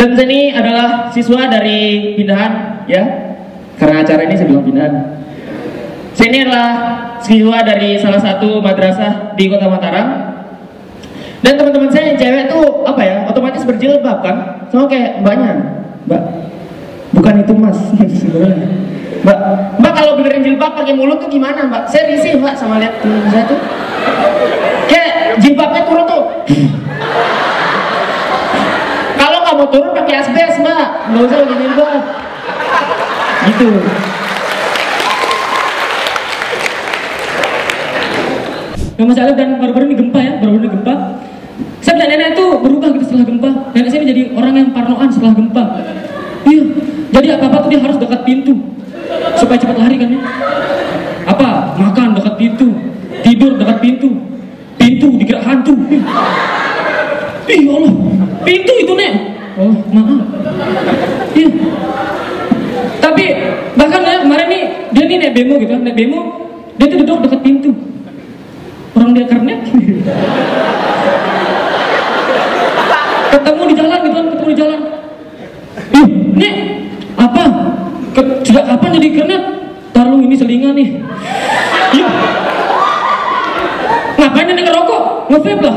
Dan ini adalah siswa dari pindahan ya. Karena acara ini saya bilang pindahan. Saya ini adalah siswa dari salah satu madrasah di Kota Mataram. Dan teman-teman saya yang cewek tuh apa ya? Otomatis berjilbab kan? Sama kayak mbaknya. Mbak, bukan itu mas sebenarnya. Mbak, mbak kalau benerin jilbab pakai mulut tuh gimana mbak? Saya risih mbak sama lihat teman saya tuh. Kayak jilbabnya turun tuh. Mau turun pakai asbes mbak, nggak usah pakai jilbab. Gitu. Nama saya Alif dan baru-baru ini gempa ya, baru-baru ini gempa. Saya melihat nenek itu berubah gitu setelah gempa. Nenek saya menjadi orang yang parnoan setelah gempa. Iya, jadi apa-apa tuh dia harus dekat pintu supaya cepat lari kan ya. Apa? Makan dekat pintu, tidur dekat pintu, pintu dikira hantu. Ih, Ih ya Allah, pintu itu nek. Oh maaf. Iya. Tapi bahkan ya kemarin nih dia nih naik bemo gitu, naik bemo, dia tuh duduk dekat pintu. Orang dia kernet. Ketemu di jalan gitu kan ketemu di jalan. Ih nek apa? Ke, sejak kapan jadi kernet? Taruh ini selingan nih. Iya ngapain nih ngerokok? Ngevape lah